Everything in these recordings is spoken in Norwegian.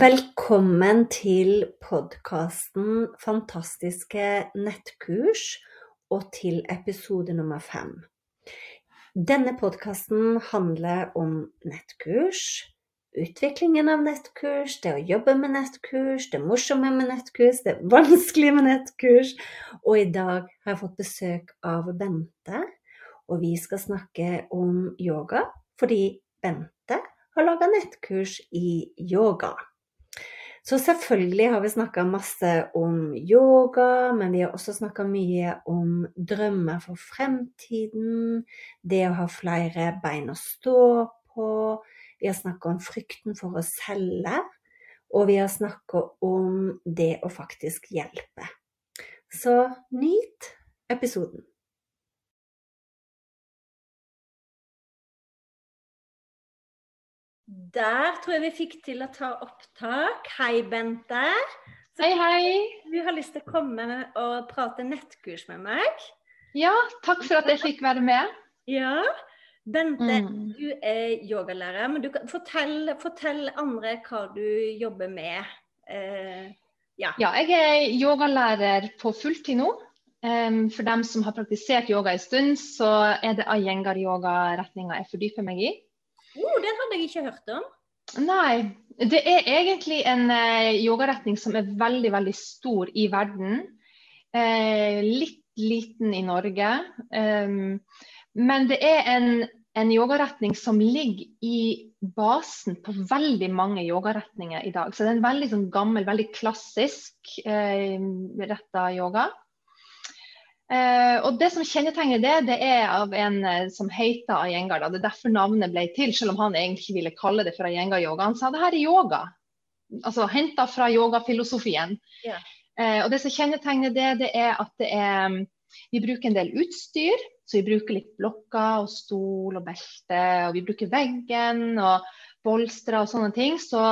Velkommen til podkasten Fantastiske nettkurs og til episode nummer fem. Denne podkasten handler om nettkurs, utviklingen av nettkurs, det å jobbe med nettkurs, det morsomme med nettkurs, det vanskelige med nettkurs. Og i dag har jeg fått besøk av Bente, og vi skal snakke om yoga fordi Bente har laga nettkurs i yoga. Så selvfølgelig har vi snakka masse om yoga, men vi har også snakka mye om drømmer for fremtiden, det å ha flere bein å stå på. Vi har snakka om frykten for å selge, og vi har snakka om det å faktisk hjelpe. Så nyt episoden. Der tror jeg vi fikk til å ta opptak. Hei, Bente. Så hei, hei. Du har lyst til å komme og prate nettkurs med meg? Ja, takk for at jeg fikk være med. Ja. Bente, mm. du er yogalærer, men du kan fortell, fortell andre hva du jobber med. Eh, ja. ja. jeg er yogalærer på fulltid nå. Um, for dem som har praktisert yoga en stund, så er det Ayengar-yoga-retninga jeg fordyper meg i. Oh, den hadde jeg ikke hørt om. Nei. Det er egentlig en eh, yogaretning som er veldig, veldig stor i verden. Eh, litt liten i Norge. Um, men det er en, en yogaretning som ligger i basen på veldig mange yogaretninger i dag. Så det er en veldig sånn, gammel, veldig klassisk eh, retta yoga. Uh, og Det som kjennetegner det, det er av en uh, som heter Ayengar. Da. Det er derfor navnet ble til, selv om han egentlig ikke ville kalle det for Ayengar-yoga. Han sa det her er yoga, altså henta fra yogafilosofien. Yeah. Eh, og Det som kjennetegner det, det er at det er, vi bruker en del utstyr. Så vi bruker litt blokker og stol og belte, og vi bruker veggen og bolstre og sånne ting. Så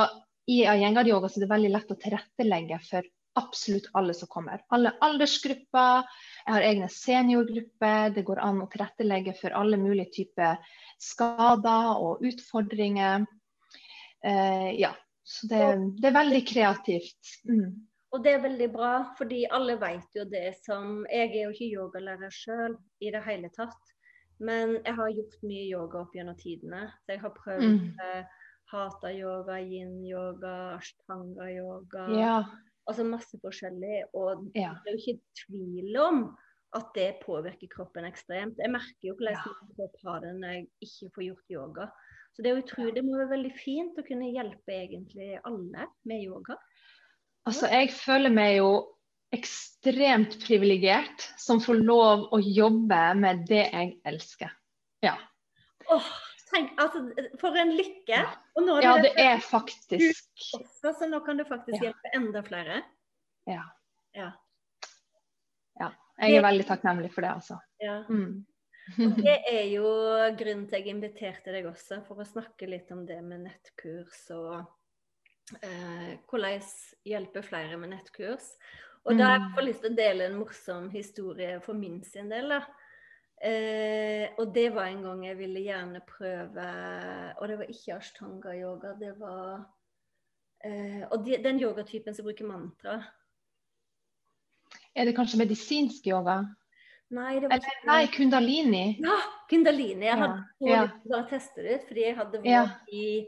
i Ayengar-yoga er det veldig lett å tilrettelegge for absolutt alle som kommer. Alle aldersgrupper jeg har egne seniorgrupper. Det går an å tilrettelegge for alle mulige typer skader og utfordringer. Eh, ja, så det, det, er veldig kreativt. Mm. Og det er veldig bra, fordi alle vet jo det som Jeg er jo ikke yogalærer sjøl i det hele tatt. Men jeg har gjort mye yoga opp gjennom tidene. Så jeg har prøvd mm. eh, hatha-yoga, yin-yoga, ashtanga-yoga. Ja. Altså masse forskjellig. Og ja. det er jo ikke tvil om at det påvirker kroppen ekstremt. Jeg merker jo hvordan ja. kropp har det når jeg ikke får gjort yoga. Så det er utrolig, det må være veldig fint å kunne hjelpe egentlig alle med yoga. Altså, jeg føler meg jo ekstremt privilegert som får lov å jobbe med det jeg elsker. Ja. Oh, tenk, altså, for en lykke. Og ja det, det er faktisk også, Så nå kan du faktisk ja. hjelpe enda flere. Ja. ja. ja. Jeg er veldig takknemlig for det, altså. Ja. Mm. Og det er jo grunnen til at jeg inviterte deg også, for å snakke litt om det med nettkurs og eh, hvordan hjelpe flere med nettkurs. Og da har jeg mm. lyst til å dele en morsom historie for min sin del. da. Eh, og det var en gang jeg ville gjerne prøve Og det var ikke ashtanga-yoga, det var eh, Og de, den yogatypen som bruker mantra. Er det kanskje medisinsk yoga? Nei, det var Eller nei, Kundalini. Ja, Kundalini. Jeg hadde Ja, ja. teste det ut, fordi jeg hadde Ja. vært i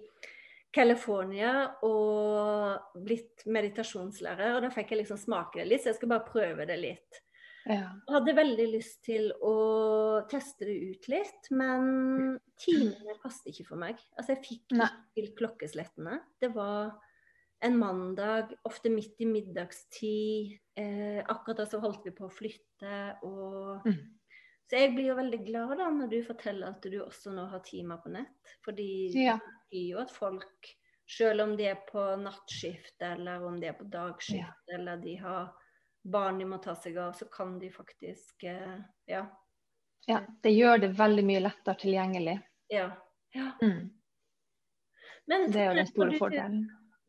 California og blitt meditasjonslærer, og da fikk jeg liksom smake det litt, så jeg skal bare prøve det litt. Ja. Hadde veldig lyst til å teste det ut litt, men timene passet ikke for meg. Altså, jeg fikk ikke til klokkeslettene. Det var en mandag, ofte midt i middagstid. Eh, akkurat da så holdt vi på å flytte. Og... Mm. Så jeg blir jo veldig glad da når du forteller at du også nå har timer på nett. Fordi Ja. det betyr jo at folk, selv om de er på nattskift, eller om de er på dagskift, Ja. eller de har barn de må ta seg av, så kan de faktisk eh, Ja. ja. Det gjør det veldig mye lettere tilgjengelig. ja. ja. Mm. Men Det er jo den store fordelen.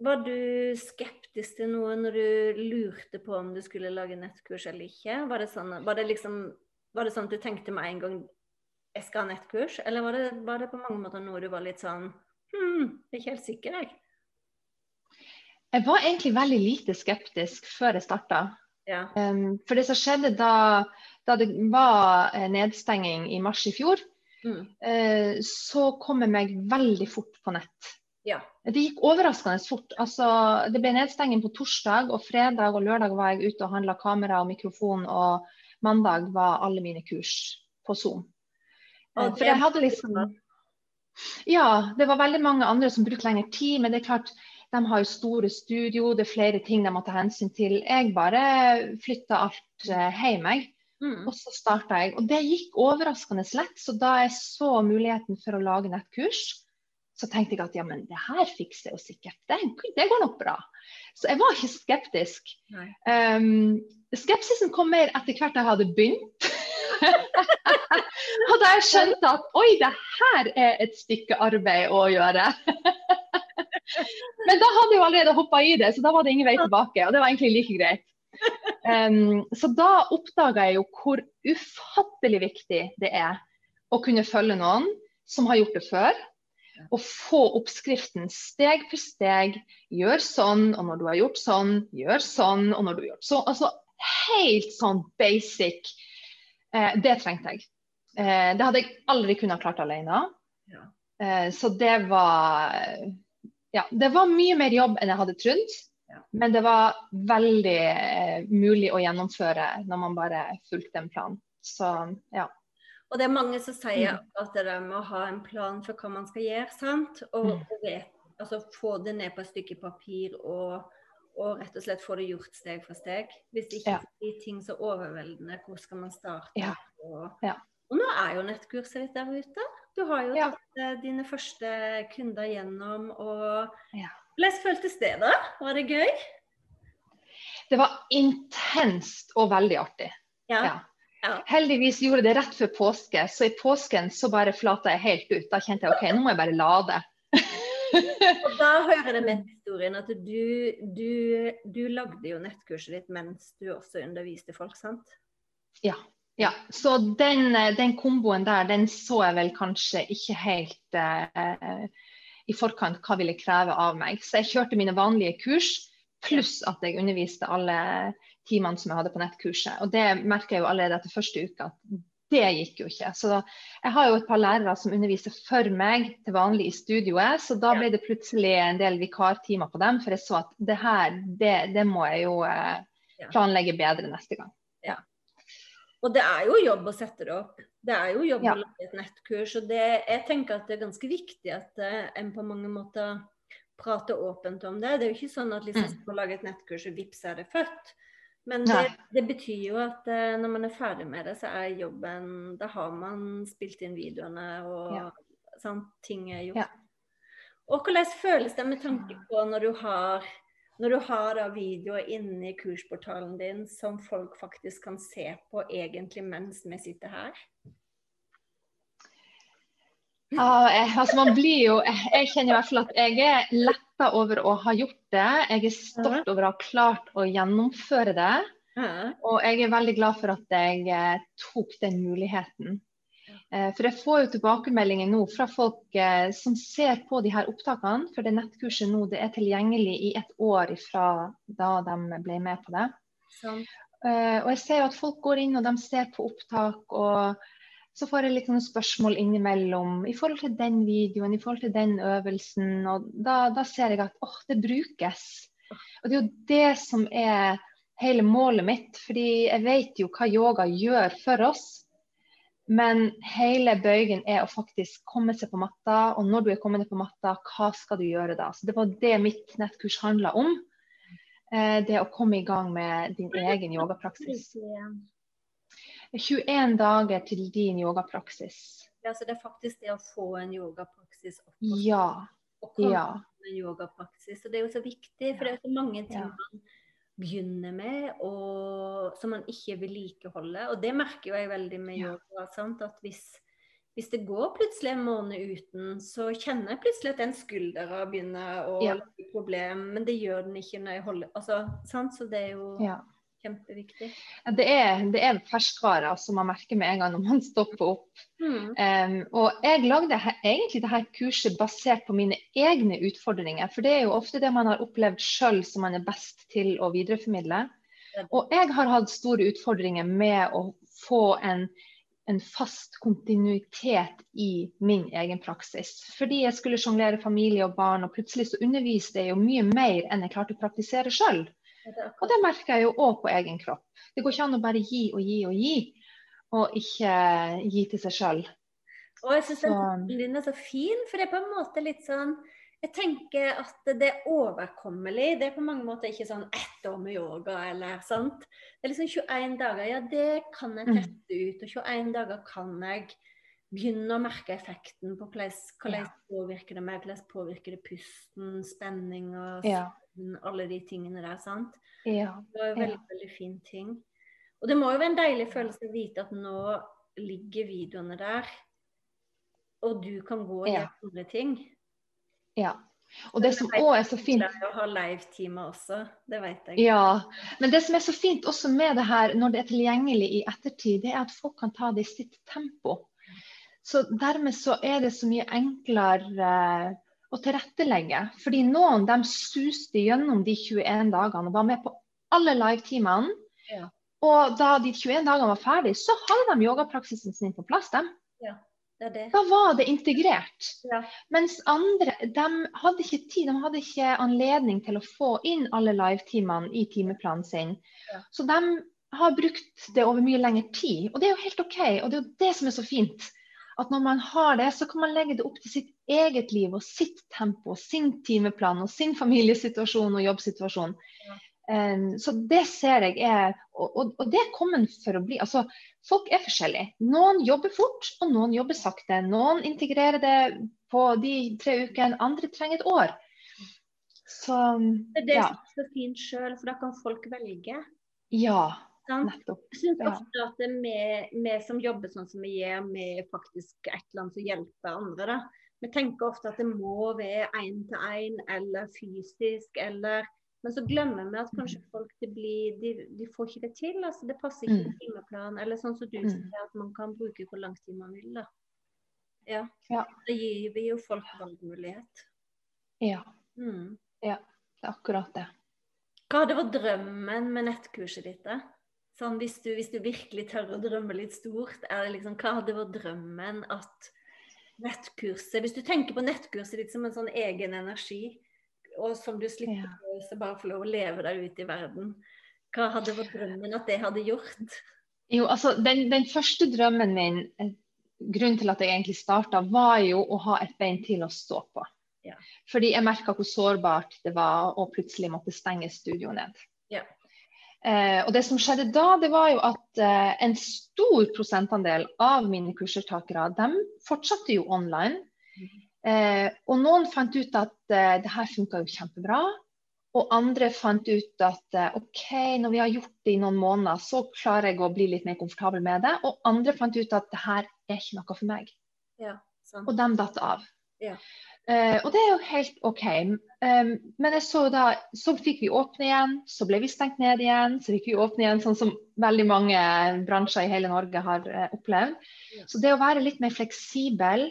Var du skeptisk til noe når du lurte på om du skulle lage nettkurs eller ikke? Var det sånn, var det liksom, var det sånn at du tenkte med en gang jeg skal ha nettkurs, eller var det, var det på mange måter noe du var litt sånn Hm, jeg er ikke helt sikker, jeg. Jeg var egentlig veldig lite skeptisk før jeg starta. Ja. Um, for det som skjedde da, da det var eh, nedstenging i mars i fjor, Mm. uh, så kom jeg meg veldig fort på nett. Ja. Det gikk overraskende fort. Altså, det ble nedstenging på torsdag, og fredag og lørdag var jeg ute og handla kamera og mikrofon, og mandag var alle mine kurs på Zoom. Eh, Og For jeg hadde liksom Ja, det var veldig mange andre som brukte lengre tid, men det er klart, de har jo store studio, det er flere ting de må ta hensyn til. Jeg bare flytta alt eh, hjem, jeg. Mm. Og så starta jeg. Og det gikk overraskende lett. Så da jeg så muligheten for å lage nettkurs, så tenkte jeg at ja, men det her fikser jeg jo sikkert. Det, det går nok bra. Så jeg var ikke skeptisk. Um, skepsisen kom mer etter hvert jeg hadde begynt. og da jeg skjønte at oi, det her er et stykke arbeid å gjøre. Men da hadde jeg jo allerede hoppa i det, så da var det ingen vei tilbake. Og det var egentlig like greit. Um, så da oppdaga jeg jo hvor ufattelig viktig det er å kunne følge noen som har gjort det før. Og få oppskriften steg for steg. Gjør sånn, og når du har gjort sånn, gjør sånn, og når du har gjort sånn. Altså helt sånn basic. Eh, det trengte jeg. Eh, det hadde jeg aldri kunnet klart alene. Ja. Eh, så det var Ja, det var mye mer jobb enn jeg hadde trodd. Ja. Men det var veldig eh, mulig å gjennomføre når man bare fulgte en plan. Så ja. Og det er mange som sier Mm. at det er med å ha en plan for hva man skal gjøre, sant. Og, Mm. og vet, altså få det ned på et stykke papir og, og rett og slett få det gjort steg for steg. Hvis det ikke Ja. blir ting så overveldende, hvor skal man starte? Ja. Og, Ja. og nå er jo nettkurset ditt der ute. Du har jo Ja. tatt eh, dine første kunder gjennom. og Ja. Hvordan føltes det da? Var det gøy? Det var intenst og veldig artig. Ja. Ja. Ja. Heldigvis gjorde det rett før påske, så i påsken så bare flata jeg helt ut. Da kjente jeg OK, nå må jeg bare lade. Og da hører det med historien at du, du, du lagde jo nettkurset ditt mens du også underviste folk, sant? Ja. Ja. Så den, eh, den komboen der, den så jeg vel kanskje ikke helt eh, i forkant hva ville kreve av meg. Så jeg kjørte mine vanlige kurs, pluss at jeg underviste alle timene som jeg hadde på nettkurset. Og det merker jeg jo allerede etter første uke at det gikk jo ikke. Så jeg har jo et par lærere som underviser for meg til vanlig i studioet, så da ble det plutselig en del vikartimer på dem, for jeg så at det her, det, det må jeg jo eh, planlegge bedre neste gang. Og det er jo jobb å sette det opp. Det er jo jobb Ja. å lage et nettkurs. Og det, jeg tenker at det er ganske viktig at eh, en på mange måter prater åpent om det. Det er jo ikke sånn at liksom Mm. skal lage et nettkurs, og vips er det født. Men det, det betyr jo at eh, når man er ferdig med det, så er jobben Da har man spilt inn videoene, og Ja. sånn, ting er gjort. Ja. Og hvordan føles det med tanke på når du har når du har da videoer inne i kursportalen din som folk faktisk kan se på egentlig mens vi sitter her? Ja, jeg, altså man blir jo, jeg, jeg kjenner i hvert fall at jeg er letta over å ha gjort det. Jeg er stolt over å ha klart å gjennomføre det. Og jeg er veldig glad for at jeg eh, tok den muligheten. Eh, for jeg får jo tilbakemeldinger nå fra folk eh, som ser på de her opptakene. For det nettkurset nå det er tilgjengelig i et år fra da de ble med på det. Sånn. Eh, og jeg ser jo at folk går inn og de ser på opptak, og så får jeg litt sånne spørsmål innimellom i forhold til den videoen, i forhold til den øvelsen. Og da, da ser jeg at åh, det brukes. Og det er jo det som er hele målet mitt, fordi jeg vet jo hva yoga gjør for oss. Men hele bøygen er å faktisk komme seg på matta, og når du er kommet på matta, hva skal du gjøre da? Så Det var det mitt nettkurs handla om. Eh, det å komme i gang med din egen yogapraksis. 21 dager til din yogapraksis. Ja, så det er faktisk det å få en yogapraksis opp Ja. og komme ja. med en yogapraksis. Og det er jo så viktig, for det er så mange ting man begynner med og som man ikke vedlikeholder. Og det merker jo jeg veldig med yoga. Sant? At hvis, hvis det går plutselig en måned uten, så kjenner jeg plutselig at den skuldra begynner å Ja. lage problem, men det gjør den ikke når jeg holder altså, sant? Så det er jo ja. Kjempeviktig. Det er, det er ferskvare som man merker med en gang når man stopper opp. Mm. Um, og jeg lagde her, egentlig dette kurset basert på mine egne utfordringer. For det er jo ofte det man har opplevd sjøl som man er best til å videreformidle. Og jeg har hatt store utfordringer med å få en, en fast kontinuitet i min egen praksis. Fordi jeg skulle sjonglere familie og barn, og plutselig så underviste jeg jo mye mer enn jeg klarte å praktisere sjøl. Og det merker jeg jo òg på egen kropp. Det går ikke an å bare gi og gi og gi, og ikke gi til seg sjøl. Og jeg syns den din er så fin, for det er på en måte litt sånn Jeg tenker at det er overkommelig. Det er på mange måter ikke sånn ett år med yoga eller sant. Det er liksom 21 dager. Ja, det kan jeg tette teste ut. Og 21 dager kan jeg begynne å merke effekten på hvordan, hvordan Ja. påvirker det meg, hvordan påvirker det pusten, spenning og Ja. Søvn, alle de tingene der. sant? Ja. Det var en Ja. veldig, veldig fin ting. Og det må jo være en deilig følelse å vite at nå ligger videoene der, og du kan gå og Ja. gjøre andre ting. ja. Og det som òg er så fint å ha live-timer også, det vet jeg. Ja, men det som er så fint også med det her, når det er tilgjengelig i ettertid, det er at folk kan ta det i sitt tempo. Så dermed så er det så mye enklere eh, å tilrettelegge. Fordi noen de suste gjennom de 21 dagene og var med på alle live-timene. Ja. Og da de 21 dagene var ferdig, så hadde de yogapraksisen sin på plass. dem. Det er det. Da var det integrert. Ja. Mens andre de hadde ikke tid, de hadde ikke anledning til å få inn alle live-timene i timeplanen sin. Ja. Så de har brukt det over mye lengre tid. Og det er jo helt OK. Og det er jo det som er så fint. At når man har det, så kan man legge det opp til sitt eget liv og sitt tempo, sin timeplan og sin familiesituasjon og jobbsituasjon. Ja. Um, så det ser jeg er Og, og, og det er kommet for å bli. Altså, folk er forskjellige. Noen jobber fort, og noen jobber sakte. Noen integrerer det på de tre ukene, andre trenger et år. Så Det er det ja. som er så fint sjøl, for da kan folk velge. Ja? Nettopp. Jeg syns Ja. ofte at vi som jobber sånn som vi gjør, med faktisk et eller annet som hjelper andre, da. Vi tenker ofte at det må være én til én eller fysisk eller Men så glemmer vi at kanskje folk det blir, de, de får ikke det til. altså Det passer ikke Mm. med timeplan. Eller sånn som du Mm. sier, at man kan bruke hvor lang tid man vil. da. Ja. Ja. Da gir vi jo folk valgmulighet. Ja, Mm. det er akkurat det. Hva hadde vært drømmen med nettkurset ditt? da? Sånn, hvis, du, hvis du virkelig tør å drømme litt stort, er det liksom, hva hadde vært drømmen at nettkurset Hvis du tenker på nettkurset ditt som en sånn egen energi, og som du slipper Ja. å så bare få lov å leve der ute i verden, hva hadde vært drømmen at det hadde gjort? Jo, altså, den, den første drømmen min, eh, grunnen til at jeg egentlig starta, var jo å ha et bein til å stå på. Ja. Fordi jeg merka hvor sårbart det var å plutselig måtte stenge studioet ned. Ja. Eh, og det som skjedde da, det var jo at eh, en stor prosentandel av mine kursdeltakere, de fortsatte jo online. Eh, og noen fant ut at eh, det her funka jo kjempebra. Og andre fant ut at eh, OK, når vi har gjort det i noen måneder, så klarer jeg å bli litt mer komfortabel med det. Og andre fant ut at det her er ikke noe for meg. Ja, sant. Og de datt av. Ja. Eh, og det er jo helt OK. Um, men så da, så fikk vi åpne igjen, så ble vi stengt ned igjen. Så fikk vi åpne igjen, sånn som veldig mange bransjer i hele Norge har uh, opplevd. Ja. Så det å være litt mer fleksibel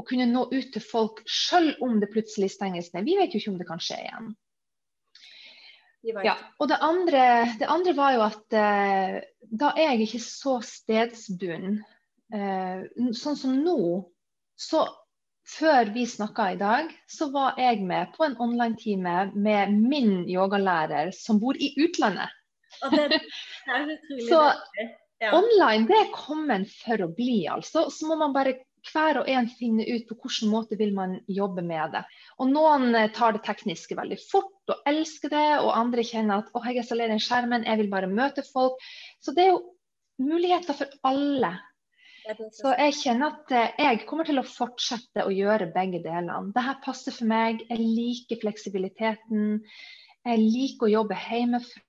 og kunne nå ut til folk selv om det plutselig stenges ned. Vi vet jo ikke om det kan skje igjen. Ja, og det andre, det andre, var jo at uh, da er jeg ikke så stedsbunden. Sånn som nå, så før vi snakka i dag, så var jeg med på en online-time med min yogalærer som bor i utlandet. Det, det så ja. online det er kommet for å bli, altså. Så må man bare hver og en finne ut på hvilken måte vil man jobbe med det. Og Noen eh, tar det tekniske veldig fort og elsker det, og andre kjenner at å, jeg er så lei den skjermen, jeg vil bare møte folk. Så det er jo muligheter for alle så jeg kjenner at eh, jeg kommer til å fortsette å gjøre begge delene. Dette passer for meg. Jeg liker fleksibiliteten. Jeg liker å jobbe hjemmefra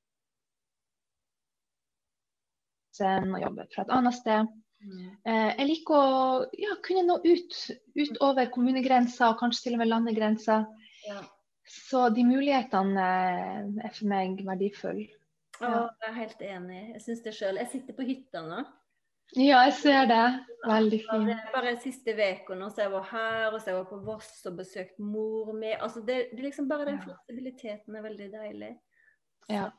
og jobbe fra et annet sted. Mm. Eh, jeg liker å ja, kunne nå ut utover kommunegrenser og kanskje til og med landegrenser. Ja. Så de mulighetene eh, er for meg verdifulle. Ja. jeg er helt enig. Jeg syns det sjøl. Jeg sitter på hytta nå. Ja, jeg ser det. Veldig fint. Ja, bare siste uka så jeg var her, og så jeg var på Voss og besøkt mor mi. Altså, det, det, liksom bare den fleksibiliteten er veldig deilig. Så, ja.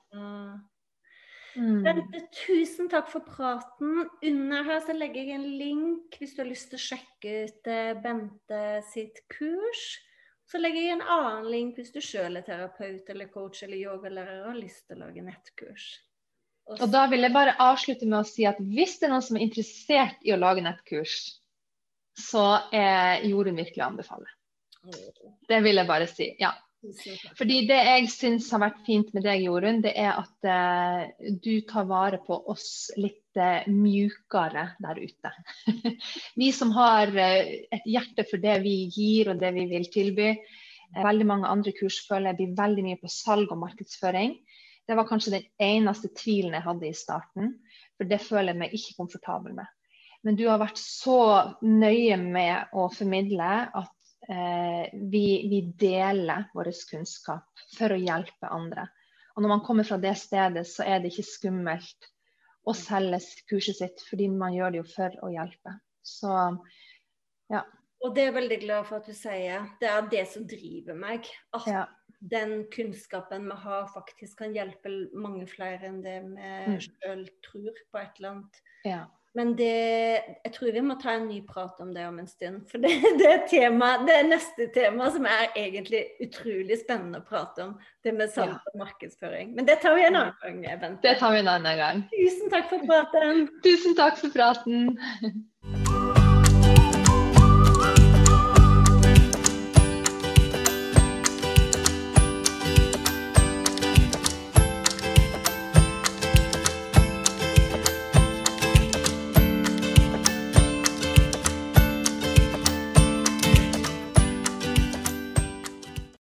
Mm. Bente, tusen takk for praten. Under her så legger jeg en link hvis du har lyst til å sjekke ut eh, Bente sitt kurs. Så legger jeg en annen link hvis du sjøl er terapeut eller coach eller yogalærer og har lyst til å lage nettkurs. Og da vil jeg bare avslutte med å si at hvis det er noen som er interessert i å lage nettkurs, så er Jorunn virkelig å anbefale. Det vil jeg bare si. ja. Fordi det jeg syns har vært fint med deg, Jorunn, det er at uh, du tar vare på oss litt uh, mjukere der ute. vi som har uh, et hjerte for det vi gir og det vi vil tilby. veldig mange andre kurs blir veldig mye på salg og markedsføring. Det var kanskje den eneste tvilen jeg hadde i starten, for det føler jeg meg ikke komfortabel med. Men du har vært så nøye med å formidle at eh, vi, vi, deler vår kunnskap for å hjelpe andre. Og når man kommer fra det stedet, så er det ikke skummelt å selge kurset sitt, fordi man gjør det jo for å hjelpe. Så ja. Og det er jeg veldig glad for at du sier. Det er det som driver meg. At ja den kunnskapen vi har, faktisk kan hjelpe mange flere enn det vi mm. sjøl tror på et eller annet. Ja. Men det, jeg tror vi må ta en ny prat om det om en stund. For det, det, er, tema, det er neste tema som er egentlig utrolig spennende å prate om. Det med salg og markedsføring. Men det tar vi en annen gang. Bente. Det tar vi en annen gang. Tusen takk for praten. Tusen takk for praten.